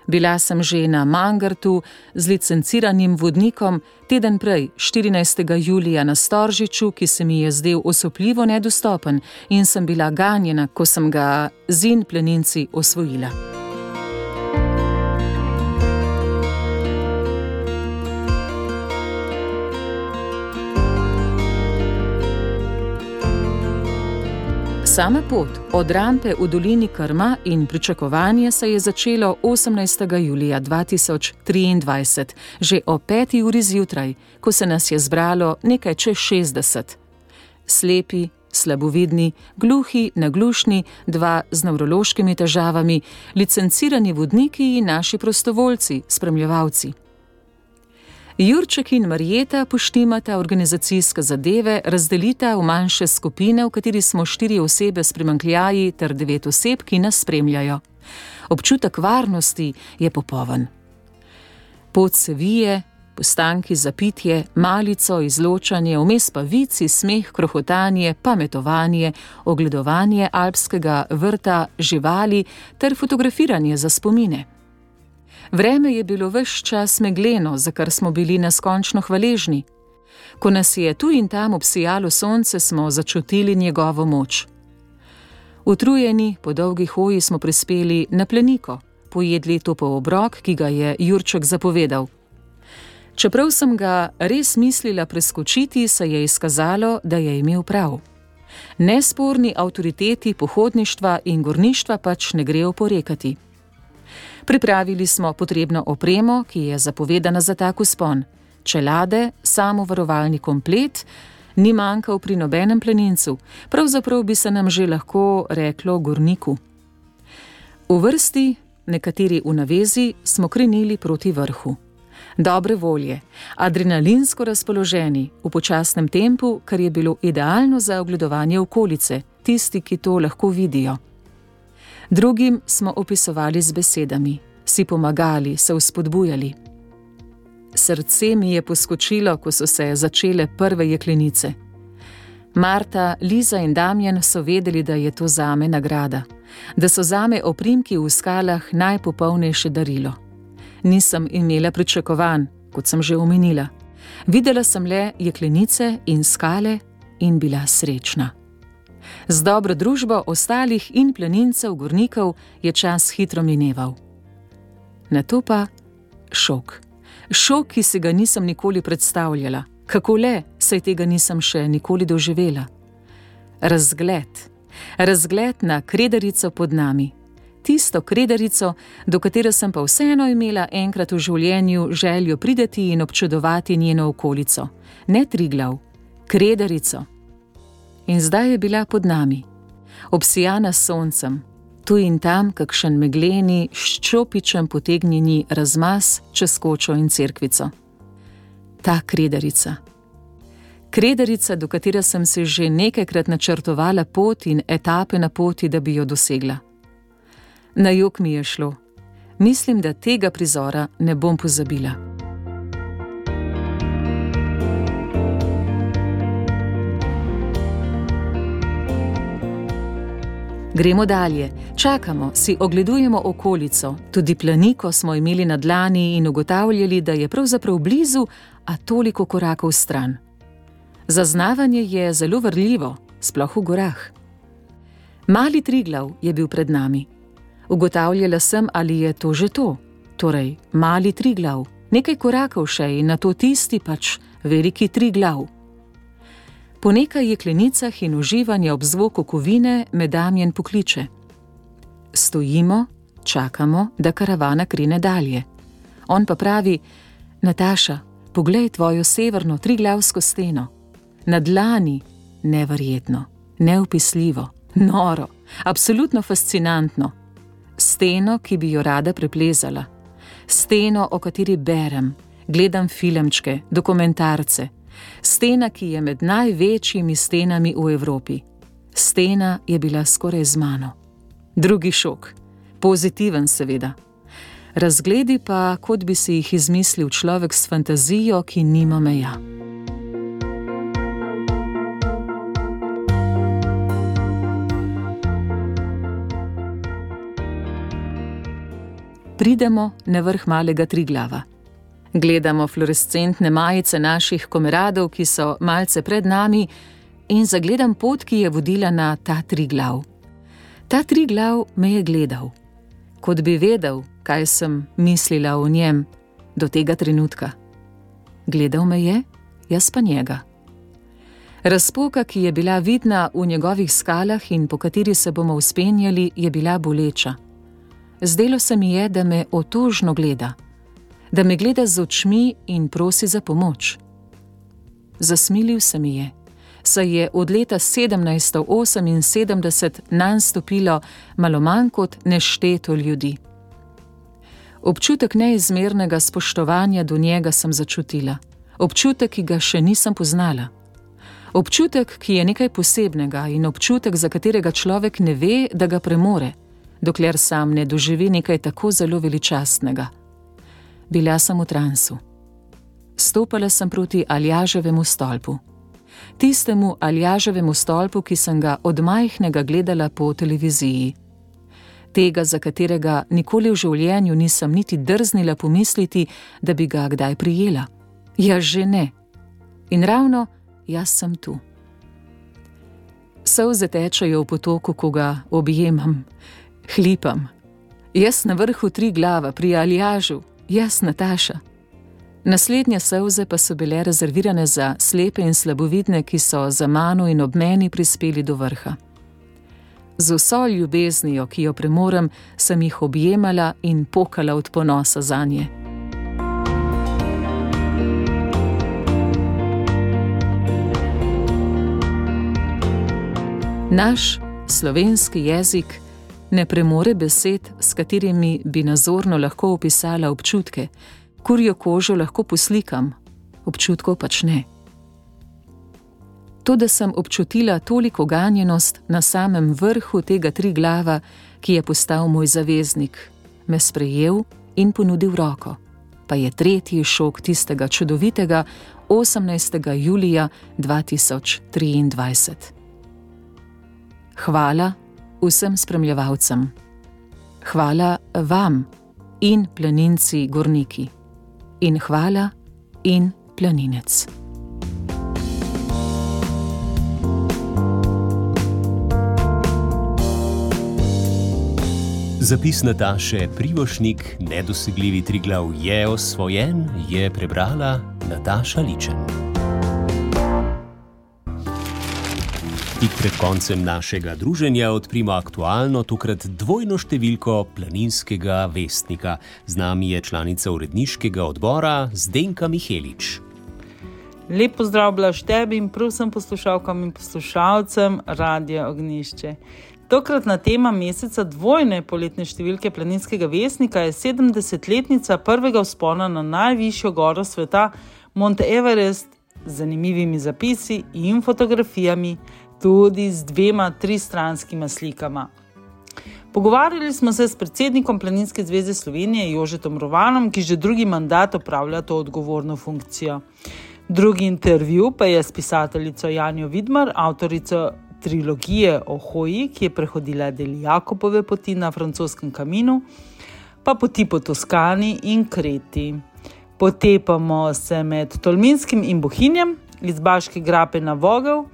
Bila sem že na Mangartu z licenciranim vodnikom teden prej, 14. julija na Storžiču, ki se mi je zdel osupljivo nedostopen in sem bila ganjena, ko sem ga zin pleninci osvojila. Sama pot od rampe v dolini Krma in pričakovanje se je začelo 18. julija 2023, že o 5. uri zjutraj, ko se nas je zbralo nekaj čez 60. Slepi, slabovidni, gluhi, naglušni, dva z nevrološkimi težavami, licencirani vodniki in naši prostovoljci, spremljevalci. Jurček in Marjeta poštimata organizacijske zadeve, razdelita v manjše skupine, v kateri smo štiri osebe s primankljaji ter devet oseb, ki nas spremljajo. Občutek varnosti je popoln. Pot se vije, postanki za pitje, malico, izločanje, vmes pa vici, smeh, krohotanje, pametovanje, ogledovanje alpskega vrta, živali ter fotografiranje za spomine. Vreme je bilo vse čas megleno, za kar smo bili neskončno hvaležni. Ko nas je tu in tam obsijalo sonce, smo začutili njegovo moč. Utrujeni po dolgi hoji smo prispeli na pleniko, pojedli to po obrok, ki ga je Jurček zapovedal. Čeprav sem ga res mislila preskočiti, se je izkazalo, da je imel prav. Nesporni avtoriteti pohodništva in gorništva pač ne grejo porekati. Pripravili smo potrebno opremo, ki je zapovedana za tak uspon. Čelade, samovarovalni komplet, ni manjkal pri nobenem plenincu, pravzaprav bi se nam že lahko reklo gorniku. V vrsti, nekateri v navezi, smo krenili proti vrhu. Dobre volje, adrenalinsko razpoloženi, v počasnem tempu, kar je bilo idealno za ogledovanje okolice, tisti, ki to lahko vidijo. Drugim smo opisovali z besedami, si pomagali, se vzpodbujali. Srce mi je poskočilo, ko so se začele prve jeklenice. Marta, Liza in Damien so vedeli, da je to zame nagrada, da so zame oprimki v skalah najpopolnejše darilo. Nisem imela pričakovanj, kot sem že omenila. Videla sem le jeklenice in skale in bila srečna. Z dobro družbo ostalih in planincev, gornikov je čas hitro mineval. Na to pa šok. Šok, ki si ga nisem nikoli predstavljala, kako le, saj tega nisem še nikoli doživela. Razgled, razgled na krederico pod nami. Tisto krederico, do katere sem pa vseeno imela enkrat v življenju željo prideti in občudovati njeno okolico, ne tri glav, krederico in zdaj je bila pod nami, obsijana s soncem, tu in tam kakšen megleni, ščopičem potegnjeni razmaz čez kočo in cerkvico. Ta krederica. Krederica, do katere sem se že nekajkrat načrtovala pot in etape na poti, da bi jo dosegla. Na jug mi je šlo. Mislim, da tega prizora ne bom pozabila. Gremo dalje, čakamo, si ogledujemo okolico, tudi planiko smo imeli na dlani in ugotavljali, da je pravzaprav blizu, a toliko korakov stran. Zaznavanje je zelo vrljivo, sploh v gorah. Mali Triglav je bil pred nami. Ugotavljala sem, ali je to že to, torej mali Triglav, nekaj korakov še in na to tisti pač veliki Triglav. Po nekaj jeklenicah in uživanju ob zvoku kovine me Damien pokliče. Stojimo, čakamo, da karavana krene dalje. On pa pravi: Nataša, poglej tvojo severno triglavsko steno. Na dlani, neverjetno, neupisljivo, noro, absolutno fascinantno. Steno, ki bi jo rada preplezala. Steno, o kateri berem, gledam filmčke, dokumentarce stena, ki je med največjimi stenami v Evropi. Stena je bila skoraj z mano. Drugi šok, pozitiven, seveda. Razgledi pa, kot bi si jih izmislil človek s fantazijo, ki nima meja. Pridemo na vrh malega Triglava. Gledamo fluorescentne majice naših komeradov, ki so malce pred nami, in zagledam pot, ki je vodila na ta tri glav. Ta tri glav me je gledal, kot bi vedel, kaj sem mislila o njem do tega trenutka. Gledal me je, jaz pa njega. Razpoka, ki je bila vidna v njegovih skalah in po kateri se bomo uspenjali, je bila boleča. Zdelo se mi je, da me otožno gleda da me gleda z očmi in prosi za pomoč. Zasmilil se mi je, saj je od leta 1778 nanj stopilo malo manj kot nešteto ljudi. Občutek neizmernega spoštovanja do njega sem začutila, občutek, ki ga še nisem poznala. Občutek, ki je nekaj posebnega in občutek, za katerega človek ne ve, da ga premore, dokler sam ne doživi nekaj tako zelo veličastnega bila sem v transu. Stopala sem proti Aljaževemu stolpu. Tistemu Aljaževemu stolpu, ki sem ga od majhnega gledala po televiziji. Tega, za katerega nikoli v življenju nisem niti drznila pomisliti, da bi ga kdaj prijela. Ja, že ne. In ravno jaz sem tu. Solze tečejo v potoku, ko ga objemam, hlipam. Jaz na vrhu tri glava pri Aljažu, Jaz, Nataša. Naslednje solze pa so bile rezervirane za slepe in slabovidne, ki so za mano in ob meni prispeli do vrha. Z vso ljubeznijo, ki jo premorem, sem jih objemala in pokala od ponosa za nje. Naš slovenski jezik ne premore besed, s katerimi bi nazorno lahko opisala občutke, kurjo kožo lahko poslikam, občutkov pač ne. To, da sem občutila toliko ganjenost na samem vrhu tega tri glava, ki je postal moj zaveznik, me sprejel in ponudil roko, pa je tretji šok tistega čudovitega 18. julija 2023. Hvala vsem spremljevalcem. Hvala vam in planinci gorniki. In hvala in planinec. Zapis Nataše Privošnik, nedosegljivi triglav je osvojen, je prebrala Nataša Ličen. Tik pred koncem našega druženja odprimo aktualno, tokrat dvojno številko planinskega vestnika. Z nami je članica uredniškega odbora Zdenka Mihelič. Lep pozdrav, blaž tebi in prosim poslušalkam in poslušalcem Radio Ognišče. Tokratna tema meseca dvojne poletne številke planinskega vestnika je 70-letnica prvega vzpona na najvišjo goro sveta, Monte Everest, z zanimivimi zapisi in fotografijami tudi z dvema tristranskima slikama. Pogovarjali smo se s predsednikom Planinske zveze Slovenije Jožetom Rovanom, ki že drugi mandat opravlja to odgovorno funkcijo. Drugi intervju pa je s pisateljico Janjo Vidmar, avtorico trilogije o hoji, ki je prehodila del Jakobove poti na francoskem kaminu, pa poti po Toskani in Kreti. Potepamo se med Tolminskim in Bohinjem, iz Baške grape na Vogel,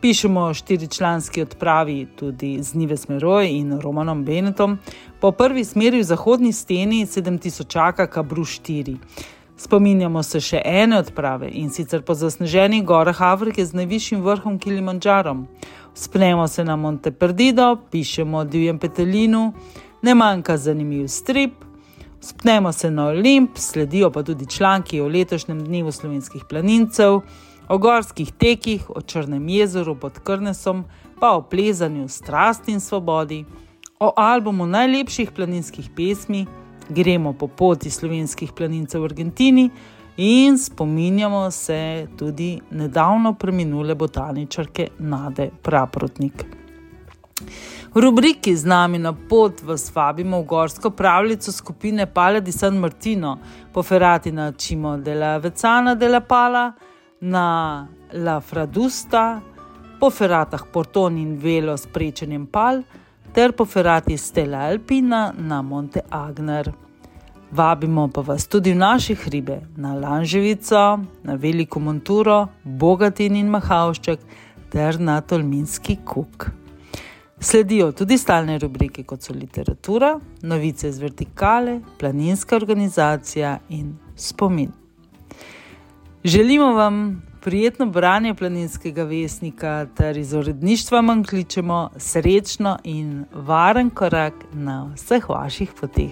pišemo štiričlanski odpravi tudi z Nive Smeroj in Romanom Benetom, po prvi smeri v zahodni steni 7000 Kabru 4. Spominjamo se še ene odprave in sicer po zasneženih gorah Afrike z najvišjim vrhom Kilimandžarom. Spnemo se na Monte Perdido, pišemo o divjem petelinu, ne manjka zanimiv strip. Spnemo se na Olimp, sledijo pa tudi članki o letošnjem dnevu slovenskih planincev, o gorskih tekih, o Črnem jezeru pod Krnesom, pa o plezanju strasti in svobodi, o albumu najlepših planinskih pesmi, gremo po poti slovenskih planincev v Argentini in spominjamo se tudi nedavno preminule botaničarke Nade Praprotnik. V rubriki z nami na pot vas vabimo v gorsko pravljico skupine Pale di San Martino, poferati na Čimo de la Vecana de la Pala, na La Fradusta, po feratah Porton in Velo s prečenjem Pal, ter po ferati Stella Alpina na Monte Agner. Vabimo pa vas tudi v naše hribe, na Lanževico, na Veliko Monturo, Bogatin in Mahavšček ter na Tolminski kuk. Sledijo tudi stalne rubrike, kot so literatura, novice iz vertikale, planinska organizacija in spomin. Želimo vam prijetno branje planinskega vesnika, ter iz uredništva vam kličemo srečno in varen korak na vseh vaših poteh.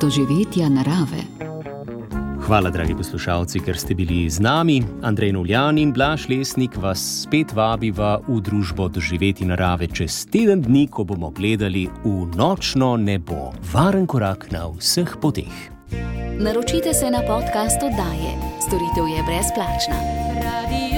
Doživetja narave. Hvala, dragi poslušalci, ker ste bili z nami. Andrej Nuljan in Blaž Lesnik vas spet vabiva v družbo doživeti narave čez teden dni, ko bomo gledali v nočno nebo. Varen korak na vseh poteh. Naročite se na podcast oddaje. Storitev je brezplačna. Radio